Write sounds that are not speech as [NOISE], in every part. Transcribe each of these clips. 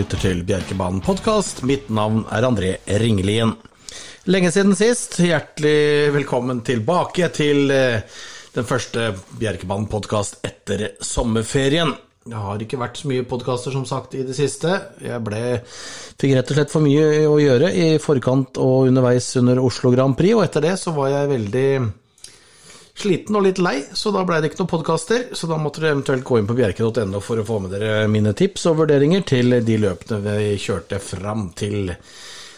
lytter til Bjerkebanen podkast. Mitt navn er André Ringelien. Lenge siden sist. Hjertelig velkommen tilbake til eh, den første Bjerkebanen podkast etter sommerferien. Det har ikke vært så mye podkaster som sagt i det siste. Jeg ble, fikk rett og slett for mye å gjøre i forkant og underveis under Oslo Grand Prix, og etter det så var jeg veldig sliten og litt lei, så da ble det ikke noen podkaster. Så da måtte dere eventuelt gå inn på bjerke.no for å få med dere mine tips og vurderinger til de løpene vi kjørte fram til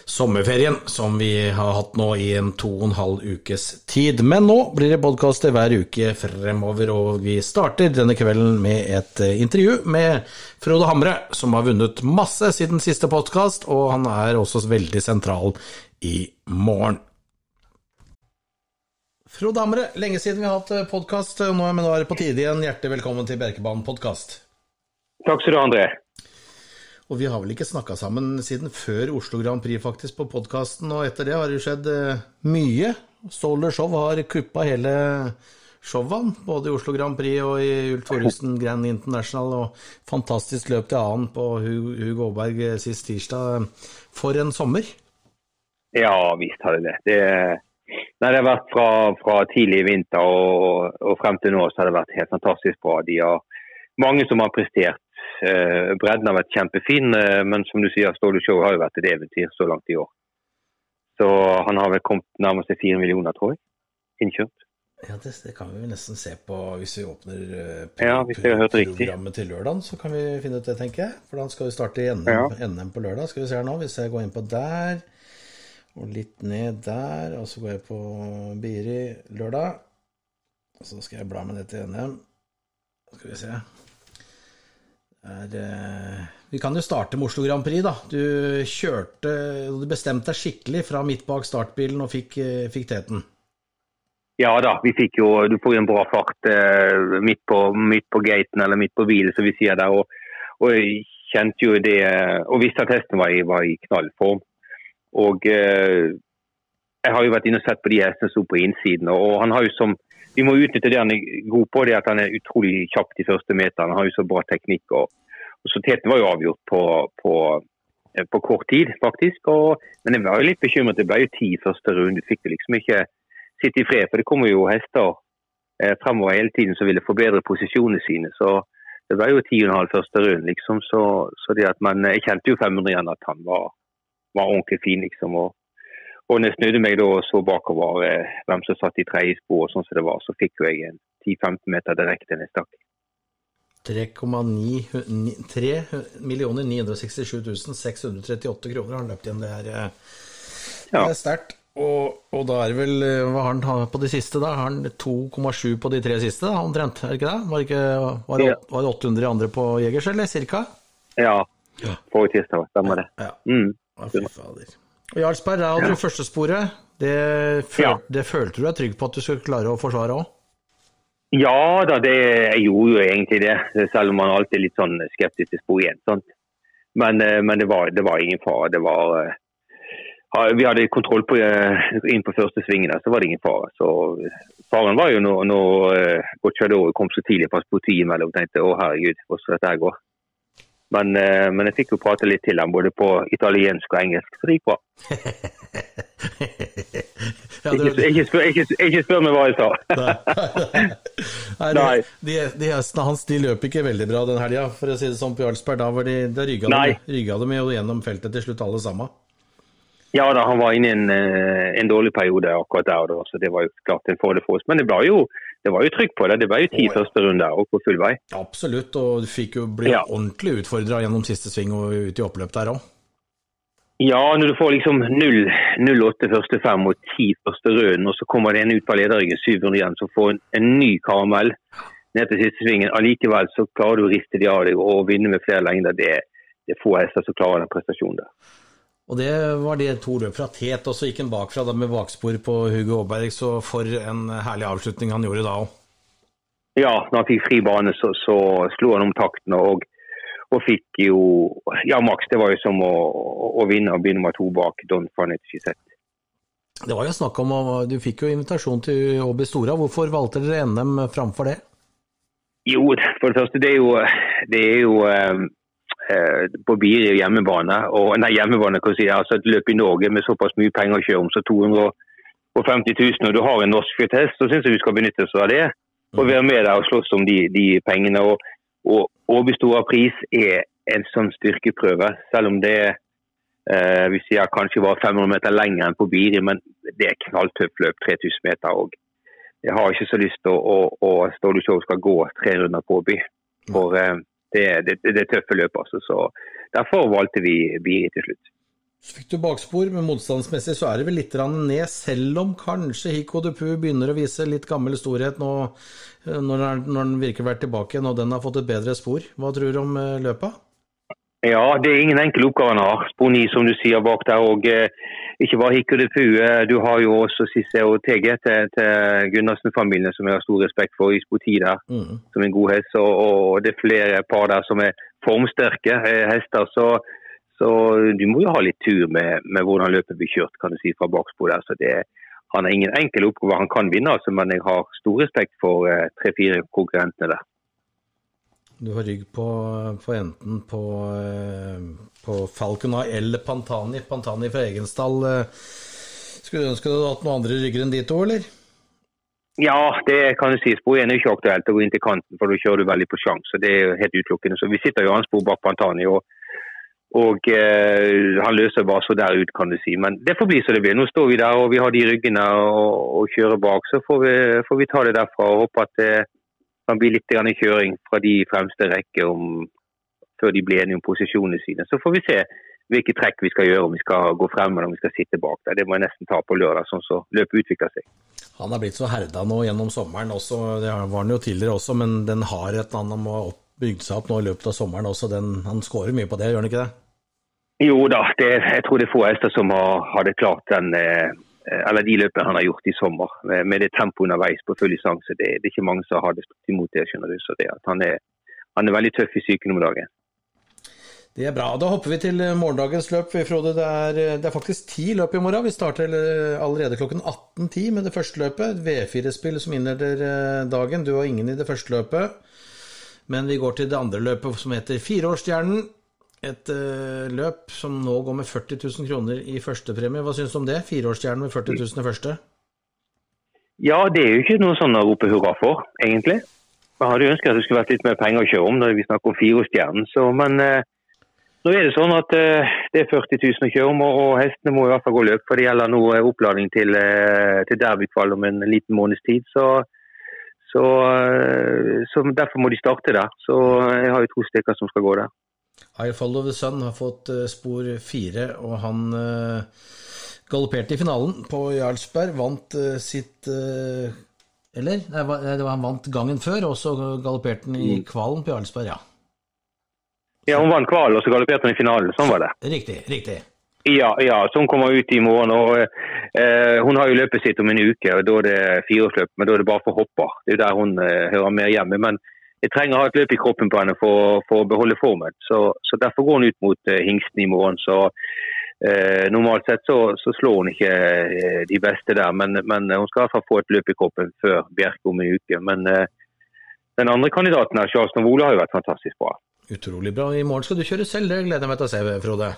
sommerferien, som vi har hatt nå i en to og en halv ukes tid. Men nå blir det podkaster hver uke fremover, og vi starter denne kvelden med et intervju med Frode Hamre, som har vunnet masse siden siste podkast, og han er også veldig sentral i morgen. Frode Hamre, lenge siden vi har hatt podkast, men nå er det på tide igjen. Hjertelig velkommen til Bjerkebanen podkast. Takk skal du ha, André. Og vi har vel ikke snakka sammen siden før Oslo Grand Prix, faktisk, på podkasten. Og etter det har det skjedd eh, mye. Solar Show har kuppa hele showene, både i Oslo Grand Prix og i Ulf Thoresen Grand International. Og fantastisk løp til annen på Hugo Aaberg eh, sist tirsdag. For en sommer. Ja visst har det det. det Nei, det har vært fra, fra tidlig vinter og, og, frem til nå så har det vært helt fantastisk bra. De har mange som har prestert. Eh, bredden har vært kjempefin, eh, men som du sier, Ståle Show har jo vært et eventyr så langt i år. Så han har vel kommet nærmest til fire millioner, tror jeg, Innkjøpt. Ja, det, det, kan vi nesten se på hvis vi åpner ja, hvis jeg har hørt programmet til lørdag. Så kan vi finne ut det, tenker jeg. For da skal vi starte i NM, ja. NM på lørdag. Skal vi se her nå, hvis jeg går inn på der og litt ned der. Og så går jeg på Biri lørdag. Og så skal jeg bla med det til NM. Skal vi se er, eh, Vi kan jo starte med Oslo Grand Prix, da. Du kjørte Du bestemte deg skikkelig fra midt bak startbilen og fikk, eh, fikk teten. Ja da, vi fikk jo Du får jo en bra fart eh, midt, på, midt, på, gaten eller midt på bilen, som vi sier der. Og, og jeg kjente jo det Og visste at hesten var i, var i knallform. Og eh, jeg har jo vært inne og sett på de hestene som sto på innsiden. og han har jo som vi må utnytte det han er god på, det at han er utrolig kjapp de første meterne. Han har jo så bra teknikk. og, og så Teten var jo avgjort på, på, eh, på kort tid, faktisk. Og, men jeg var jo litt bekymret. Det ble jo ti første runde. Du fikk jo liksom ikke sitte i fred. For det kommer jo hester eh, fremover hele tiden som ville forbedre posisjonene sine. Så det ble jo ti og en halv første runde, liksom. Så, så det at man, jeg kjente jo 500 igjen at han var var ordentlig fin, liksom. Og, og når jeg snudde meg da og så bakover eh, hvem som satt i tredje spor, sånn som det var, så fikk jo jeg en 10-15 meter direkte ned stakk. 3 967 638 kroner har han løpt igjen. Det er, ja. er sterkt. Og, og, da er det vel eh, Hva har han på de siste, da? Har han 2,7 på de tre siste, da, omtrent? Er det ikke det? Var det, ikke, var det, var det 800 andre på Jegers, eller cirka? Ja. Forrige tirsdag, stemmer det. Ja. Mm. Ja, fy fader. Og Jarlsberg, der hadde du førstesporet. Det, føl ja. det følte du deg trygg på at du skulle klare å forsvare òg? Ja da, det, jeg gjorde jo egentlig det. Selv om man alltid er litt sånn skeptisk til spor igjen. Sant? Men, eh, men det, var, det, var, ingen fare. Det var eh, Vi hadde kontroll på, eh, inn på første svingen, så var det ingen fare. Så Faren var jo når, når Gocciadoro kom så tidlig på politiet mellom og tenkte å herregud, hvordan dette går. Men, eh, men, jeg fikk jo prate litt til ham, både på italiensk og engelsk, så det gikk bra. [LAUGHS] ikke, spør, ikke, ikke, spør, meg hva jeg sa. Nei, [LAUGHS] Nei. De, de, hestene hans de løp ikke veldig bra den helga, for å si det sånn på Jarlsberg. Da, var de, da rygga, de, de jo gjennom feltet til slutt, alle sammen. Ja da, han var inne i en, eh, en, dårlig periode akkurat der, da, så det var jo klart en fordel for oss. Men det ble jo det var jo trykk på det. Det var jo ti oh, ja. første runder og på full vei. Absolutt, og du fikk jo bli ja. ordentlig utfordra gjennom siste sving og ut i oppløp der òg. Ja, når du får liksom 0-8 første fem og 10 første runden, og så kommer det en ut på lederryggen 700 igjen, så får en, en ny karamell ned til siste svingen. Allikevel så klarer du å riste de av deg og vinne med flere lengder. Det, det er få hester som klarer den prestasjonen der. Og det var de to løp fra tet, og så gikk han bakfra med bakspor på Hugo Aaberg. Så for en herlig avslutning han gjorde da òg. Ja, når han fikk fri bane, så, så slo han om takten. Og, og, fikk jo Ja, maks. Det var jo som å, å vinne og bli nummer to bak Don Fanet Gisette. Det var jo snakk om, Du fikk jo invitasjon til Åby Stora. Hvorfor valgte dere NM framfor det? Jo, for det første, det er jo, det er jo på Biri hjemmebane, og, nei, hjemmebane kan si, altså et løp i Norge med såpass mye penger å kjøre om, så 250 000, og du har en norsk hest, så syns jeg vi skal benytte oss av det. Og være med der og slåss om de, de pengene. Og, og Åby Stora Pris er en sånn styrkeprøve, selv om det eh, vi sier kanskje var 500 meter lenger enn på Biri, men det er knalltøft løp, 3000 meter. òg. Jeg har ikke så lyst til å, å, å Ståle Show skal gå tre runder på Åby. For eh, det, det, det, tøffe løp. altså. Så Derfor valgte vi Biri til slutt. Så fikk du bakspor, men motstandsmessig så er det vel litt ned, selv om kanskje Hiko Dupu begynner å vise litt gammel storhet nå eh, når den virker vært tilbake, når den har fått et bedre spor. Hva tror du om eh, løpet? Ja, det er ingen enkel oppgave han har. Spor 9, som du sier bak der. og eh, Ikke bare Hikku de Pue, du har jo også Sisse og TG til, til Gunnarsen-familien, som jeg har stor respekt for i spor 10 der, mm. som en god hest. Og, og, det er flere par der som er formsterke eh, hester. så så du må jo ha litt tur med, med hvordan løpet blir kjørt kan du si, fra bakspor der. Så det, han har ingen enkel oppgave. Han kan vinne, altså, men jeg har stor respekt for eh, tre-fire konkurrentene der. Du har rygg på, på enten på, på Falcon Eye eller Pantani. Pantani fra Egensdal. Eh, skulle du ønske du hadde hatt noen andre rygger enn de to, eller? Ja, det kan du si. Spor 1 er ikke aktuelt å gå inn til kanten, for da kjører du veldig på sjanse. Det er helt utelukkende. Så vi sitter jo anspor bak Pantani. og og eh, han løser bare så der ut, kan du si. Men det får bli som det blir. Nå står vi der og vi har de ryggene og, og kjører bak. Så får vi, får vi, ta det derfra og håpe at det kan bli litt kjøring fra de fremste rekke om, før de blir enige om posisjonene sine. Så får vi se hvilke trekk vi skal gjøre, om vi skal gå frem eller om vi skal sitte bak. Der. Det må jeg nesten ta på lørdag, sånn så løpet utvikler seg. Han er blitt så herda nå gjennom sommeren også, det var han jo tidligere også, men den har et eller annet må bygd seg opp nå i løpet av sommeren også. Den, han skårer mye på det, gjør han ikke det? Jo da, det, jeg tror det er få hester som har, hadde klart den, eh, eller de løpene han har gjort i sommer. Med, det tempoet underveis på full distanse. Det, det, er ikke mange som har det stått imot det. skjønner du. Så det, han, er, han er veldig tøff i psyken om dagen. Det er bra. Da hopper vi til eh, morgendagens løp. Frode. Det er, eh, det er faktisk ti løp i morgen. Vi starter allerede klokken 18.10 med det første løpet. V4-spill som innleder dagen. Du har ingen i det første løpet. Men vi går til det andre løpet som heter Fireårsstjernen et uh, løp som nå går med 40 000 kroner i førstepremie. Hva syns du om det? Fireårsstjernen med 40 000 i første? Ja, det er jo ikke noe sånn å rope hurra for, egentlig. Jeg hadde ønsket at det skulle vært litt mer penger å kjøre om når vi snakker om fireårsstjernen. Men uh, nå er det sånn at uh, det er 40 000 å kjøre om, og, og, hestene må i hvert fall gå løp. For det gjelder nå oppladning til, til derbykvall om en liten måneds tid. Så, så, så, derfor må de starte der. Så jeg har jo to stykker som skal gå der. I Follow the Sun har fått eh, spor fire, og han uh, galopperte i finalen på Jarlsberg. Vant uh, sitt Eller? Nei, det var han vant gangen før, og så galopperte han i mm. kvalen på Jarlsberg, ja. Ja, hun vant kvalen, og så galopperte hun i finalen. Sånn var det. Riktig. riktig. Ja, ja, så hun kommer ut i morgen. og eh, Hun har jo løpet sitt om en uke, og da er det fireårsløp. Men da er det bare for hopper. Det er jo der hun eh, hører mer hjemme. Men jeg trenger å ha et løp i kroppen på henne for, for å beholde formen. Så, så, Derfor går hun ut mot uh, hingsten i morgen. så uh, Normalt sett så, så, slår hun ikke uh, de beste der, men, men, hun skal i hvert fall få et løp i kroppen før Bjerke om en uke. Men den andre kandidaten, her, Charles Novole, har jo vært fantastisk bra. Utrolig bra. I morgen skal du kjøre selv, det gleder jeg meg til å se, Frode.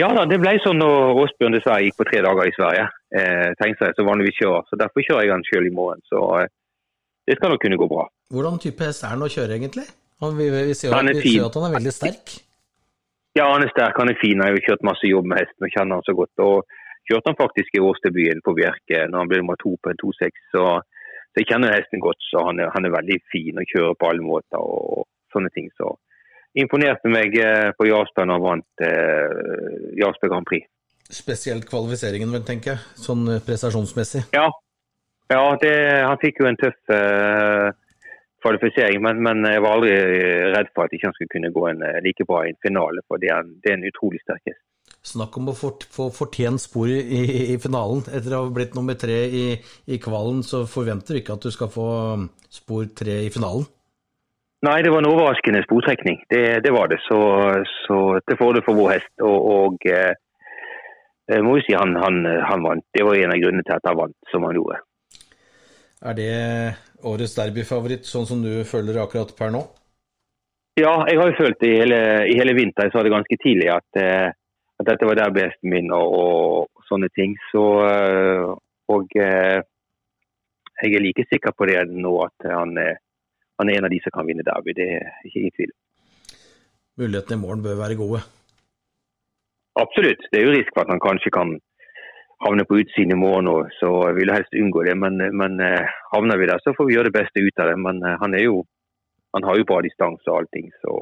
Ja da, det ble sånn når Åsbjørn dessverre gikk på tre dager i Sverige. Eh, tenkte jeg så vanligvis kjører, så Derfor kjører jeg han selv i morgen. Så det skal nok kunne gå bra. Hvordan type hest er han å kjøre, egentlig? Vi, vi, ser jo, at, vi ser at han er veldig sterk. Ja, han er sterk. Han er fin. Jeg har jo kjørt masse jobb med hesten og kjenner han så godt. og Kjørte han faktisk i årsdebuten på Bjerke når han ble nummer to på en 2-6. Så, så, jeg kjenner hesten godt. så han er, han er, veldig fin og kjører på alle måter og, sånne ting. Så imponerte meg eh, på Jarlsberg når han vant eh, Jarlsberg Grand Prix. Spesielt kvalifiseringen, vel, tenker jeg, sånn eh, prestasjonsmessig? Ja, ja det, han fikk jo en tøff uh, kvalifisering, men, men, jeg var aldri redd for at ikke han skulle kunne gå en eh, like bra i en finale, for det er en, det er en utrolig sterk hest. Snakk om å få fortjent spor i, i, finalen. Etter å ha blitt nummer tre i, i, kvalen, så forventer du ikke at du skal få um, spor tre i finalen? Nei, det var en overraskende sportrekning. Det, det var det. Så, så til fordel for vår hest. Og, og eh, jeg må jo si han, han, han, vant. Det var en av grunnene til at han vant som han gjorde. Er det årets derbyfavoritt, sånn som du føler akkurat per nå? Ja, jeg har jo følt i hele, i hele vinter, jeg sa det ganske tidlig, at, eh, at dette var der besten min og, og, sånne ting. Så, eh, og eh, jeg er like sikker på det nå at han, han er en av de som kan vinne derby. Det er ikke ingen tvil. Mulighetene i morgen bør være gode? Absolutt. Det er jo risk for at han kanskje kan havne på utsiden i morgen òg, så jeg vil helst unngå det. Men, men, havner vi der, så får vi gjøre det beste ut av det. Men han er jo han har jo bra distanse og allting, så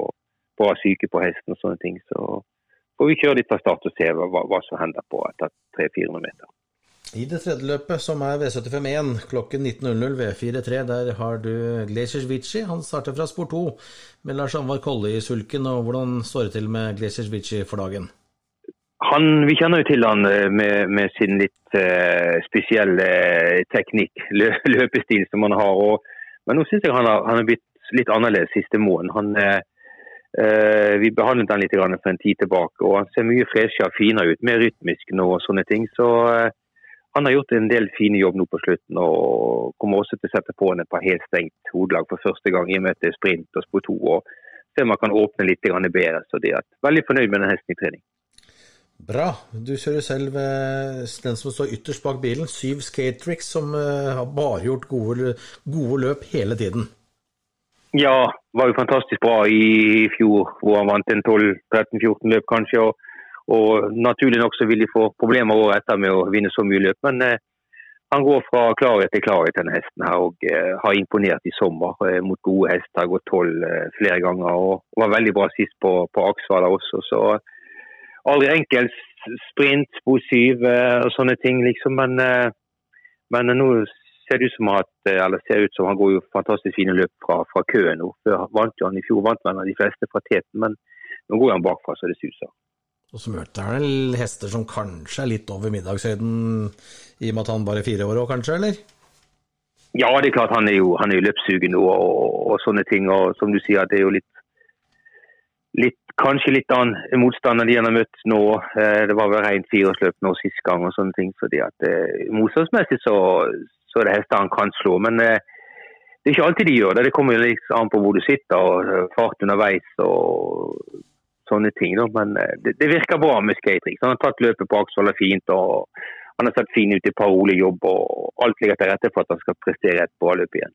bra syke på hesten og sånne ting. Så får vi kjøre litt fra start og se hva, hva som hender på etter 300-400 meter. I det tredje løpet, som er V75-1 klokken 19.00 V4-3, der har du Glaciers Vici. Han starter fra spor 2 med Lars Anvar Kolle i sulken. og Hvordan står det til med Glaciers Vici for dagen? Han, vi kjenner jo til han eh, med, med sin litt uh, spesielle teknikk, [LAUGHS] lø, løpestil som han har. Og, men nå syns jeg han har, han har blitt litt annerledes siste måneden. Han, uh, vi behandlet han litt for en tid tilbake, og han ser mye freshere og finere ut. Mer rytmisk nå og sånne ting. Så uh, han har gjort en del fine jobb nå på slutten, og kommer også til å sette på en et par helt stengt hodelag for første gang i er sprint og spor to. og Se om han kan åpne litt bedre. Så det er veldig fornøyd med den hesten i trening. Bra. Du kjører selv eh, den som står ytterst bak bilen, Syv Skatetricks, som eh, har bare gjort gode, gode løp hele tiden. Ja, var jo fantastisk bra i fjor, hvor han vant en 12-13-14 løp kanskje. Og, og naturlig nok så vil de få problemer året etter med å vinne så mye løp. Men eh, han går fra klarhet til klarhet, denne hesten her, og eh, har imponert i sommer eh, mot gode hester. Gått tolv eh, flere ganger og, var veldig bra sist på, på Aksvala også. Så aldri enkel sprint, spor syv eh, og sånne ting, liksom. Men, eh, men nå ser det ut som at, eh, eller ser ut som han går jo fantastisk fine løp fra, fra køen nå. Før vant jo han i fjor vant han de fleste fra teten, men nå går han bakfra så det suser. Og så møter han vel hester som kanskje er litt over middagshøyden, i og med at han bare er fire år òg, kanskje, eller? Ja, det er klart han er jo, han er jo løpssugen og, og, og, sånne ting. Og som du sier, det er jo litt, litt kanskje litt annen motstand enn de han har møtt nå. Eh, det var vel rent fireårsløp nå sist gang og sånne ting. fordi at eh, Motstandsmessig så, så er det hester han kan slå. Men eh, det er ikke alltid de gjør det. Det kommer litt an på hvor du sitter og fart underveis og sånne ting. Men det, det, virker bra med Skatrix. Han har tatt løpet på Aksvoll fint. og Han har sett fin ut i par rolig jobb og alt ligger til rette for at han skal prestere et bra løp igjen.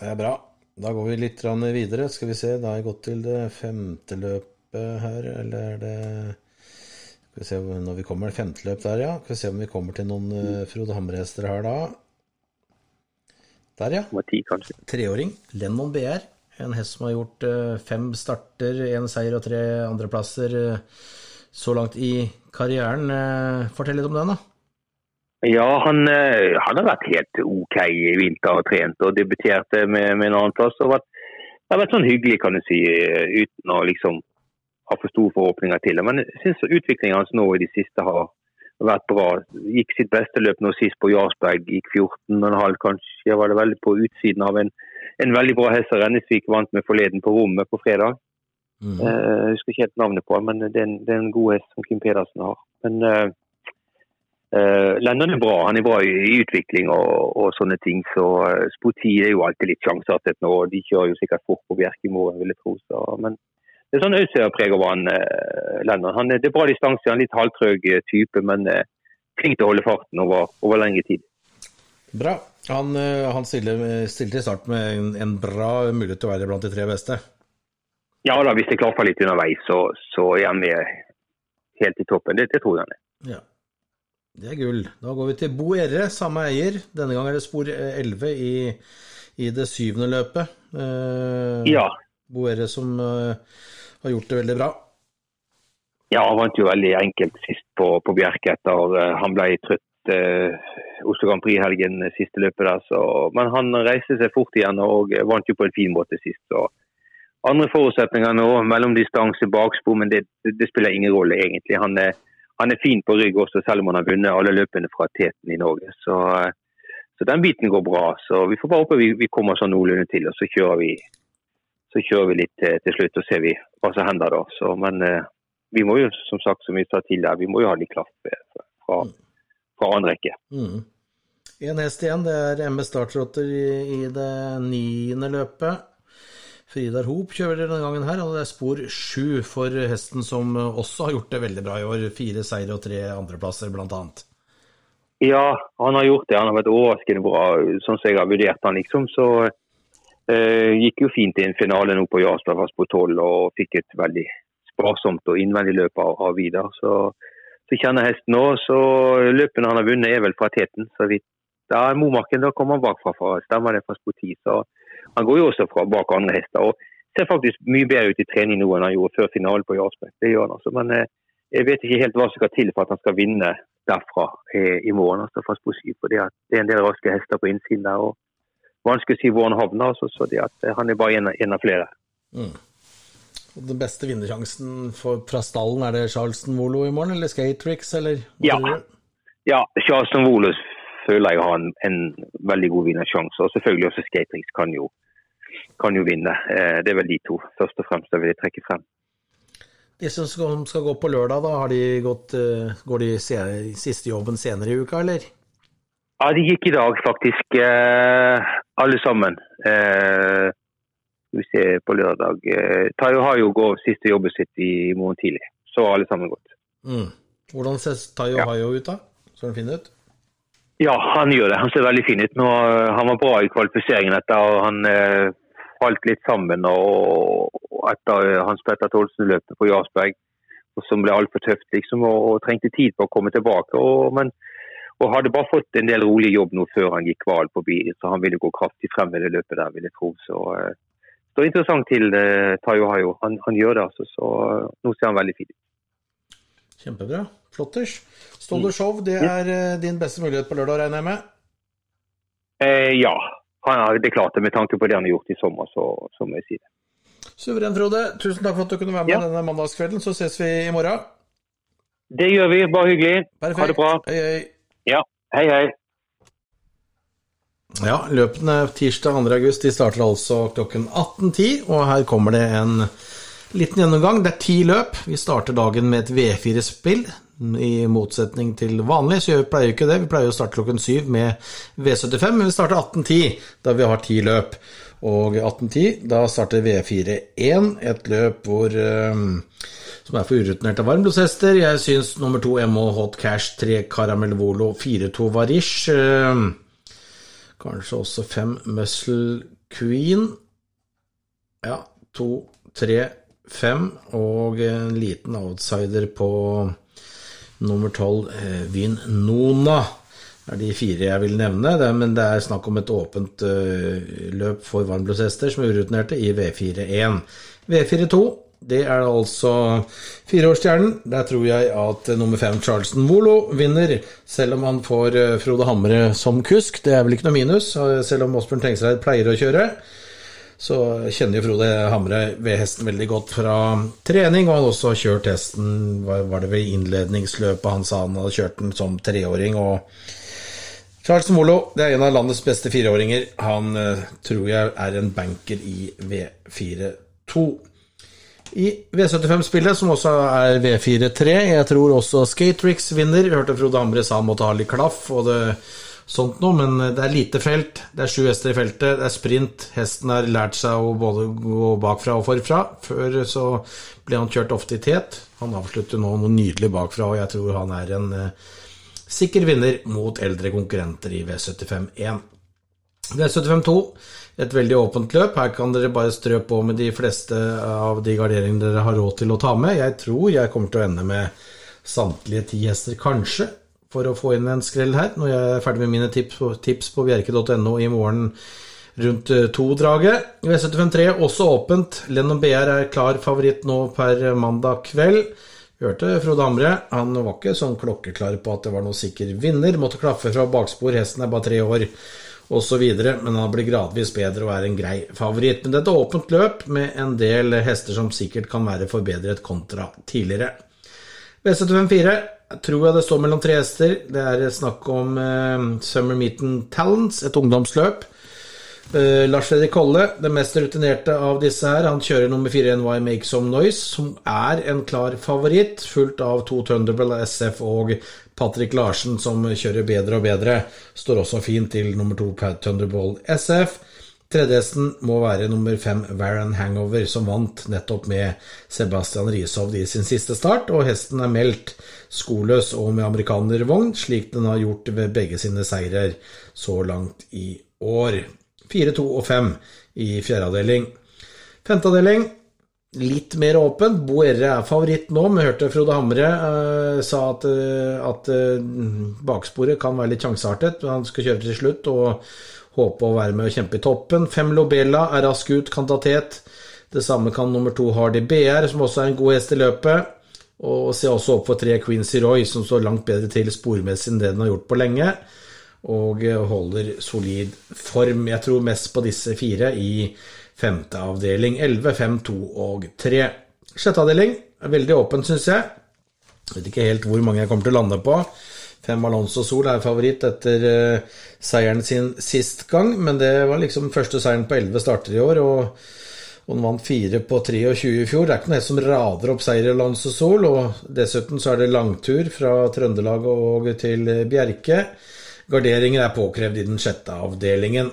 Det er bra. Da går vi litt videre. Skal vi se, da har jeg gått til det femte løpet her, eller er det Skal vi se når vi kommer. Femte løp der, ja. Skal vi se om vi kommer til noen Frode Hamre-hester her da. Der, ja. Treåring. Lennon BR. En hest som har gjort uh, fem starter, én seier og tre andreplasser uh, så langt i karrieren. Uh, fortell litt om den, da. Ja, han, han, har vært helt OK i vinter og trent og debuterte med, med en annen plass. Og vært, det har vært sånn hyggelig, kan du si, uten å liksom ha for store forhåpninger til. Men jeg syns utviklingen hans nå i det siste har vært bra. Gikk sitt beste løp nå sist på Jarlsberg, gikk 14,5 kanskje. var det veldig på utsiden av en, en veldig bra hest som Rennesvik vant med forleden på rommet på fredag. Mm. Uh, jeg husker ikke helt navnet på men det er, en, det er en god hest som Kim Pedersen har. Men uh, uh, Lennon er bra. Han er bra i, i utvikling og, og, sånne ting. Så uh, Spoti er jo alltid litt sjanseartet nå. De kjører jo sikkert fort på Bjerkemo, vil jeg tro. Så, men det er sånn Ausøya-preg over han eh, Lennon. Han, det er bra distanse, han er litt halvtrøg eh, type, men eh, flink til å holde farten over, over lengre tid. Bra. Han, eh, han stilte, til start med en, en, bra mulighet til å være blant de tre beste? Ja da, hvis det klaffer litt underveis, så, så, er han med helt i toppen. Det, det tror jeg han er. Ja. Det er gull. Da går vi til Bo Erre, samme eier. Denne gang er det spor 11 i, i det syvende løpet. Eh, ja. Boerre som eh, har gjort det veldig bra. Ja, han vant jo veldig enkelt sist på, på Bjerke etter uh, han ble trøtt uh, Oslo Grand Prix-helgen siste løpet der. Så, men han reiste seg fort igjen og vant jo på en fin måte sist. Så. Andre forutsetninger nå, mellomdistanse, bakspor, men det, det, spiller ingen rolle egentlig. Han er, han er, fin på rygg også, selv om han har vunnet alle løpene fra teten i Norge. Så, uh, så den biten går bra. Så vi får bare håpe vi, vi kommer sånn noenlunde til, og så kjører vi så kjører vi litt til, til slutt og ser vi hva som hender da. Så, men eh, vi må jo, som sagt, som vi sa tidligere, vi må jo ha litt klaff eh, fra, fra andre rekke. Mm. En hest igjen, det er MS Startrotter i, i det niende løpet. Fridar Hop kjører denne gangen her, og det er spor sju for hesten som også har gjort det veldig bra i år. Fire seire og tre andreplasser, annet. Ja, han har gjort det. Han har vært overraskende bra, sånn som jeg har vurdert han liksom. Så eh, gikk jo fint i en finale nå på fast på tolv og fikk et veldig sparsomt og innvendig løp av, av Vidar. Så, så kjenner hesten nå, Så løpene han har vunnet er vel fra teten. Så vidt da er Momarken da kommer han bakfra, fra, stemmer det fra spor 10. Så han går jo også fra bak andre hester. og Ser faktisk mye bedre ut i trening nå enn han gjorde før finalen på Jarlsberg. Det gjør han altså. Men eh, jeg vet ikke helt hva som skal til for at han skal vinne derfra eh, i morgen. altså fra spor 7, for Det er en del raske hester på innsiden der. og Vanskelig å si hvor han havner. så, så de at eh, Han er bare en, en av flere. Mm. Den beste vinnersjansen for, fra stallen, er det Charleston Volo i morgen, eller Skatrix, eller? Ja. ja, Charleston Volo føler jeg har en, en veldig god vinnersjanse. Og selvfølgelig også Skatrix kan jo, kan jo vinne. Eh, det er vel de to først og fremst jeg vil trekke frem. De som skal, gå på lørdag, da, har de gått, uh, går de siste jobben senere i uka, eller? Ja, de gikk i dag, faktisk. Uh, alle sammen. Eh, vi ser på lørdag. Eh, Tayo har jo gått siste jobbet sitt i morgen tidlig. Så har alle sammen gått. Mm. Hvordan ser Tayo ja. Hayo ut, da? Ser han fin ut? Ja, han gjør det. Han ser veldig fin ut. Nå, han var bra i kvalifiseringen etter og han eh, falt litt sammen og etter eh, Hans Petter Tolsen-løpet på Jarlsberg, som ble altfor tøft liksom, og, og, trengte tid på å komme tilbake. Og, men, og hadde bare fått en del rolig jobb nå før han gikk hval på bil, så han ville gå kraftig frem i det løpet der, vil jeg tro. Så eh, det er interessant til eh, Tayo Hayo. Han, han, gjør det, altså. Så eh, nå ser han veldig fin ut. Kjempebra. Flotters. Ståle Show, det er uh, din beste mulighet på lørdag, regner jeg med? Eh, ja, det er klart det. Med tanke på det han har gjort i sommer, så, så må jeg si det. Suveren, Frode. Tusen takk for at du kunne være med ja. denne mandagskvelden. Så ses vi i morgen. Det gjør vi. Bare hyggelig. Perfekt. Ha det bra. Hei, hei. Ja, hei, hei. Ja, løpene tirsdag 2. august de starter altså klokken 18.10, og her kommer det en liten gjennomgang. Det er ti løp. Vi starter dagen med et V4-spill. I motsetning til vanlig, så vi pleier ikke det. Vi pleier å starte klokken syv med V75, men vi starter 18.10, da vi har ti løp. Og 18.10, da starter V4-1, et løp hvor um, som er for urutinerte varmblodshester. Jeg syns nummer to MO Hot Cash, tre Caramel Volo, 4-2 Varish. Um, kanskje også fem Muscle Queen. Ja, to, tre, fem. Og en liten outsider på Nummer tolv, Vin Vyn Nona. Det er de fire jeg vil nevne, det, men det er snakk om et åpent uh, løp for varmblodshester som er urutinerte i V4-1. V4-2 det er altså fireårsstjernen. Der tror jeg at nummer fem, Charleston Volo, vinner, selv om han får uh, Frode Hamre som kusk. Det er vel ikke noe minus, selv om Osbjørn Tengsreid pleier å kjøre så kjenner jo Frode Hamre ved hesten veldig godt fra trening, og han har også kjørt hesten Var det ved innledningsløpet han sa han hadde kjørt den som treåring. og Charles Molo det er en av landets beste fireåringer. Han tror jeg er en banker i V4-2. I V75-spillet, som også er V4-3, jeg tror også Skatrix vinner. Vi hørte Frode Hamre sa han måtte ha litt klaff, og det sånt noe, men det er lite felt. Det er sju hester i feltet, det er sprint. Hesten har lært seg å både gå bakfra og forfra. Før så ble han kjørt ofte i tet. Han avslutter nå noe nydelig bakfra, og jeg tror han er en uh, sikker vinner mot eldre konkurrenter i V75-1. V75-2, et veldig åpent løp. Her kan dere bare strø på med de fleste av de garderingene dere har råd til å ta med. Jeg tror jeg kommer til å ende med samtlige ti hester, kanskje for å få inn en skrell her, når jeg er ferdig med mine tips tips på bjerke.no i morgen rundt eh, to-draget. V753 også åpent. Lennon BR er klar favoritt nå per mandag kveld. Vi hørte Frode Hamre, han var ikke sånn klokkeklar på at det var noen sikker vinner. Måtte klaffe fra bakspor, hesten er bare tre år osv., men han blir gradvis bedre og er en grei favoritt. Men dette er åpent løp med en del hester som sikkert kan være forbedret kontra tidligere. V754 tror jeg det står mellom tre hester. Det er snakk om eh, Summer Meeting Talents, et ungdomsløp. Uh, Lars Fredrik Kolle, den mest rutinerte av disse her, han kjører nummer fire NY Make Some Noise, som er en klar favoritt, fulgt av to Thunderbolt SF og Patrick Larsen, som kjører bedre og bedre. Står også fint til nummer to Thunderbolt SF. Tredjehesten må være nummer fem Varan Hangover, som vant nettopp med Sebastian Rishovd i sin siste start, og hesten er meldt skoløs og med amerikanervogn, slik den har gjort ved begge sine seirer så langt i år. 4, 2 og 5 i fjerde avdeling. Femte avdeling litt mer åpen. Bo Erre er favoritt nå. Vi hørte Frode Hamre uh, sa at, uh, at uh, baksporet kan være litt sjanseartet. Han skal kjøre til slutt og håpe å være med og kjempe i toppen. Fem Lobela er rask ut, kan ta tet. Det samme kan nummer to Hardy BR, som også er en god hest i løpet. Og se også opp for tre Queensy Roy, som står langt bedre til spormessig enn det den har gjort på lenge. Og holder solid form. Jeg tror mest på disse fire i Femte avdeling 11, 5, 2 og 3. Sjette avdeling er veldig åpen, syns jeg. Jeg vet ikke helt hvor mange jeg kommer til å lande på. Fem Alonso Sol er favoritt etter uh, seieren sin sist gang, men det var liksom første seieren på 11 starter i år, og, hun vant fire på 23 i fjor. Det er ikke noe som rader opp seier i Alonso Sol, og dessuten så er det langtur fra Trøndelag og til Bjerke. Garderinger er påkrevd i den sjette avdelingen.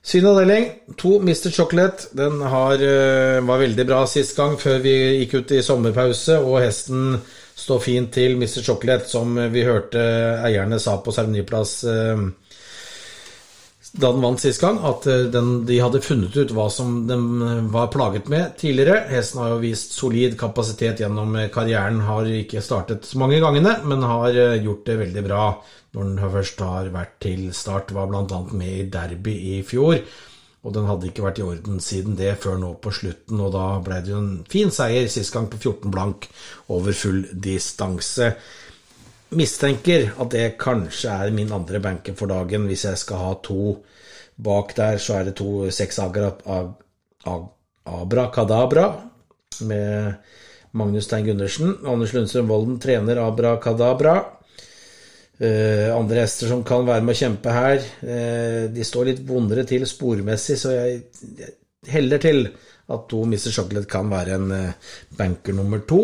Syvende avdeling, to Mr. Chocolate. Den har, uh, var veldig bra sist gang, før vi gikk ut i sommerpause, og hesten står fint til Mr. Chocolate, som vi hørte eierne sa på seremoniplass uh, da den vant sist gang, at eh, den, de hadde funnet ut hva som den var plaget med tidligere. Hesten har jo vist solid kapasitet gjennom karrieren, har ikke startet så mange gangene, men har gjort det veldig bra når den først har vært til start. Var bl.a. med i Derby i fjor, og den hadde ikke vært i orden siden det før nå på slutten. Og da ble det jo en fin seier sist gang på 14 blank over full distanse. Mistenker at det kanskje er min andre banker for dagen. Hvis jeg skal ha to bak der, så er det to seks Abrakadabra med Magnus Stein Gundersen. Anders Lundstrøm Volden trener Abrakadabra. Uh, andre hester som kan være med å kjempe her, uh, de står litt vondere til spormessig, så jeg, jeg heller til at to Mr. Chocolate kan være en uh, banker nummer to.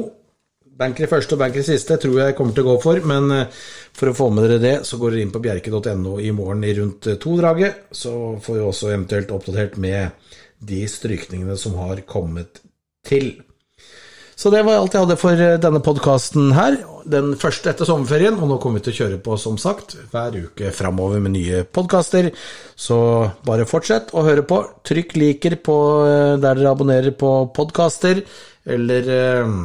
Banker i første og banker i siste tror jeg kommer til å gå for, men for å få med dere det, så går dere inn på bjerke.no i morgen i rundt to-draget. Så får vi også eventuelt oppdatert med de strykningene som har kommet til. Så det var alt jeg hadde for eh, denne podkasten her. Den første etter sommerferien, og nå kommer vi til å kjøre på, som sagt, hver uke framover med nye podkaster. Så bare fortsett å høre på. Trykk liker på eh, der dere abonnerer på podkaster, eller eh,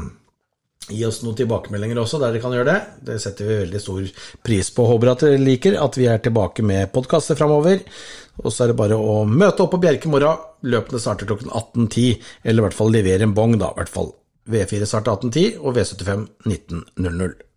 Gi oss noen tilbakemeldinger også, der dere kan gjøre det. Det setter vi veldig stor pris på. Håper at dere liker at vi er tilbake med podkaster framover. Og så er det bare å møte opp på Bjerke i morgen. Løpene starter klokken 18.10, eller i hvert fall levere en bong, da. I hvert fall V4 starter 1810 og V75 1900.